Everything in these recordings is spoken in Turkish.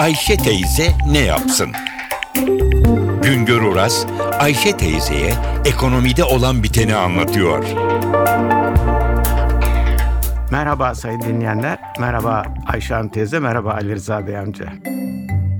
Ayşe teyze ne yapsın? Güngör Oras, Ayşe teyzeye ekonomide olan biteni anlatıyor. Merhaba sayın dinleyenler, merhaba Ayşe Hanım teyze, merhaba Ali Rıza Bey amca.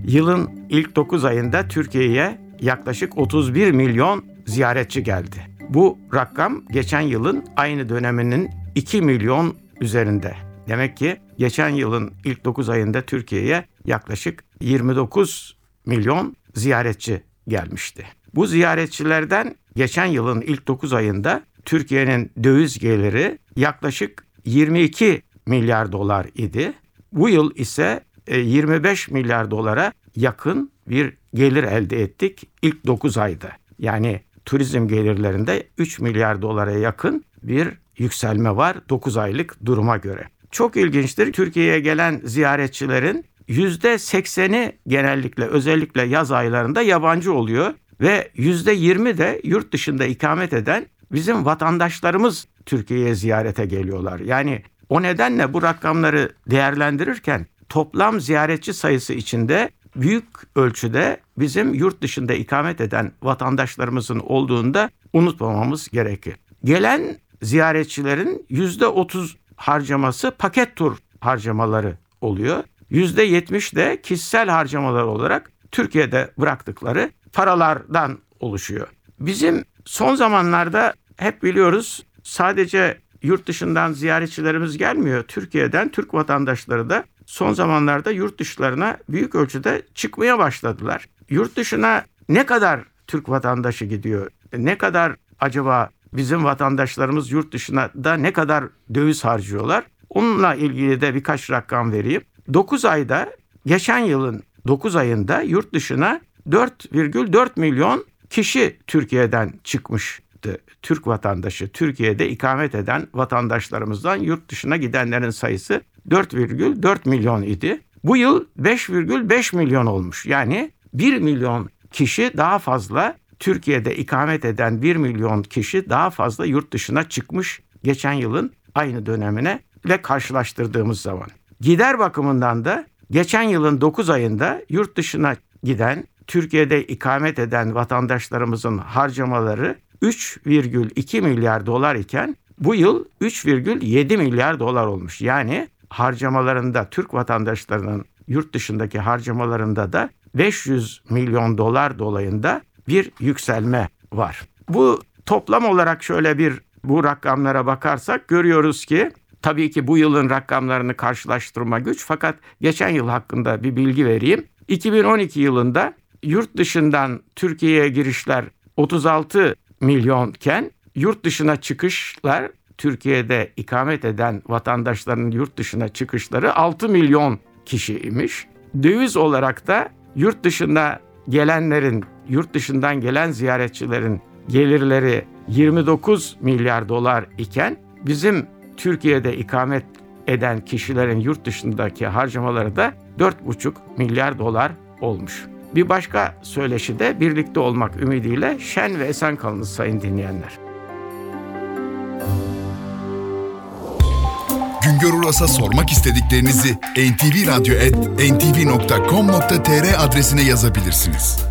Yılın ilk 9 ayında Türkiye'ye yaklaşık 31 milyon ziyaretçi geldi. Bu rakam geçen yılın aynı döneminin 2 milyon üzerinde. Demek ki geçen yılın ilk 9 ayında Türkiye'ye yaklaşık 29 milyon ziyaretçi gelmişti. Bu ziyaretçilerden geçen yılın ilk 9 ayında Türkiye'nin döviz geliri yaklaşık 22 milyar dolar idi. Bu yıl ise 25 e, milyar dolara yakın bir gelir elde ettik ilk 9 ayda. Yani turizm gelirlerinde 3 milyar dolara yakın bir yükselme var 9 aylık duruma göre. Çok ilginçtir. Türkiye'ye gelen ziyaretçilerin %80'i genellikle özellikle yaz aylarında yabancı oluyor ve %20 de yurt dışında ikamet eden bizim vatandaşlarımız Türkiye'ye ziyarete geliyorlar. Yani o nedenle bu rakamları değerlendirirken toplam ziyaretçi sayısı içinde büyük ölçüde bizim yurt dışında ikamet eden vatandaşlarımızın olduğunda unutmamamız gerekir. Gelen ziyaretçilerin %30 harcaması paket tur harcamaları oluyor. %70 de kişisel harcamalar olarak Türkiye'de bıraktıkları paralardan oluşuyor. Bizim son zamanlarda hep biliyoruz sadece yurt dışından ziyaretçilerimiz gelmiyor. Türkiye'den Türk vatandaşları da son zamanlarda yurt dışlarına büyük ölçüde çıkmaya başladılar. Yurt dışına ne kadar Türk vatandaşı gidiyor? Ne kadar acaba bizim vatandaşlarımız yurt dışına da ne kadar döviz harcıyorlar? Onunla ilgili de birkaç rakam vereyim. 9 ayda geçen yılın 9 ayında yurt dışına 4,4 milyon kişi Türkiye'den çıkmıştı. Türk vatandaşı, Türkiye'de ikamet eden vatandaşlarımızdan yurt dışına gidenlerin sayısı 4,4 milyon idi. Bu yıl 5,5 milyon olmuş. Yani 1 milyon kişi daha fazla Türkiye'de ikamet eden 1 milyon kişi daha fazla yurt dışına çıkmış geçen yılın aynı dönemine ile karşılaştırdığımız zaman. Gider bakımından da geçen yılın 9 ayında yurt dışına giden, Türkiye'de ikamet eden vatandaşlarımızın harcamaları 3,2 milyar dolar iken bu yıl 3,7 milyar dolar olmuş. Yani harcamalarında Türk vatandaşlarının yurt dışındaki harcamalarında da 500 milyon dolar dolayında bir yükselme var. Bu toplam olarak şöyle bir bu rakamlara bakarsak görüyoruz ki tabii ki bu yılın rakamlarını karşılaştırma güç fakat geçen yıl hakkında bir bilgi vereyim. 2012 yılında yurt dışından Türkiye'ye girişler 36 milyonken yurt dışına çıkışlar Türkiye'de ikamet eden vatandaşların yurt dışına çıkışları 6 milyon kişiymiş. Döviz olarak da yurt dışına gelenlerin, yurt dışından gelen ziyaretçilerin gelirleri 29 milyar dolar iken bizim Türkiye'de ikamet eden kişilerin yurt dışındaki harcamaları da 4,5 milyar dolar olmuş. Bir başka söyleşi de birlikte olmak ümidiyle şen ve esen kalınız sayın dinleyenler. Güngör Uras'a sormak istediklerinizi ntvradio.com.tr adresine yazabilirsiniz.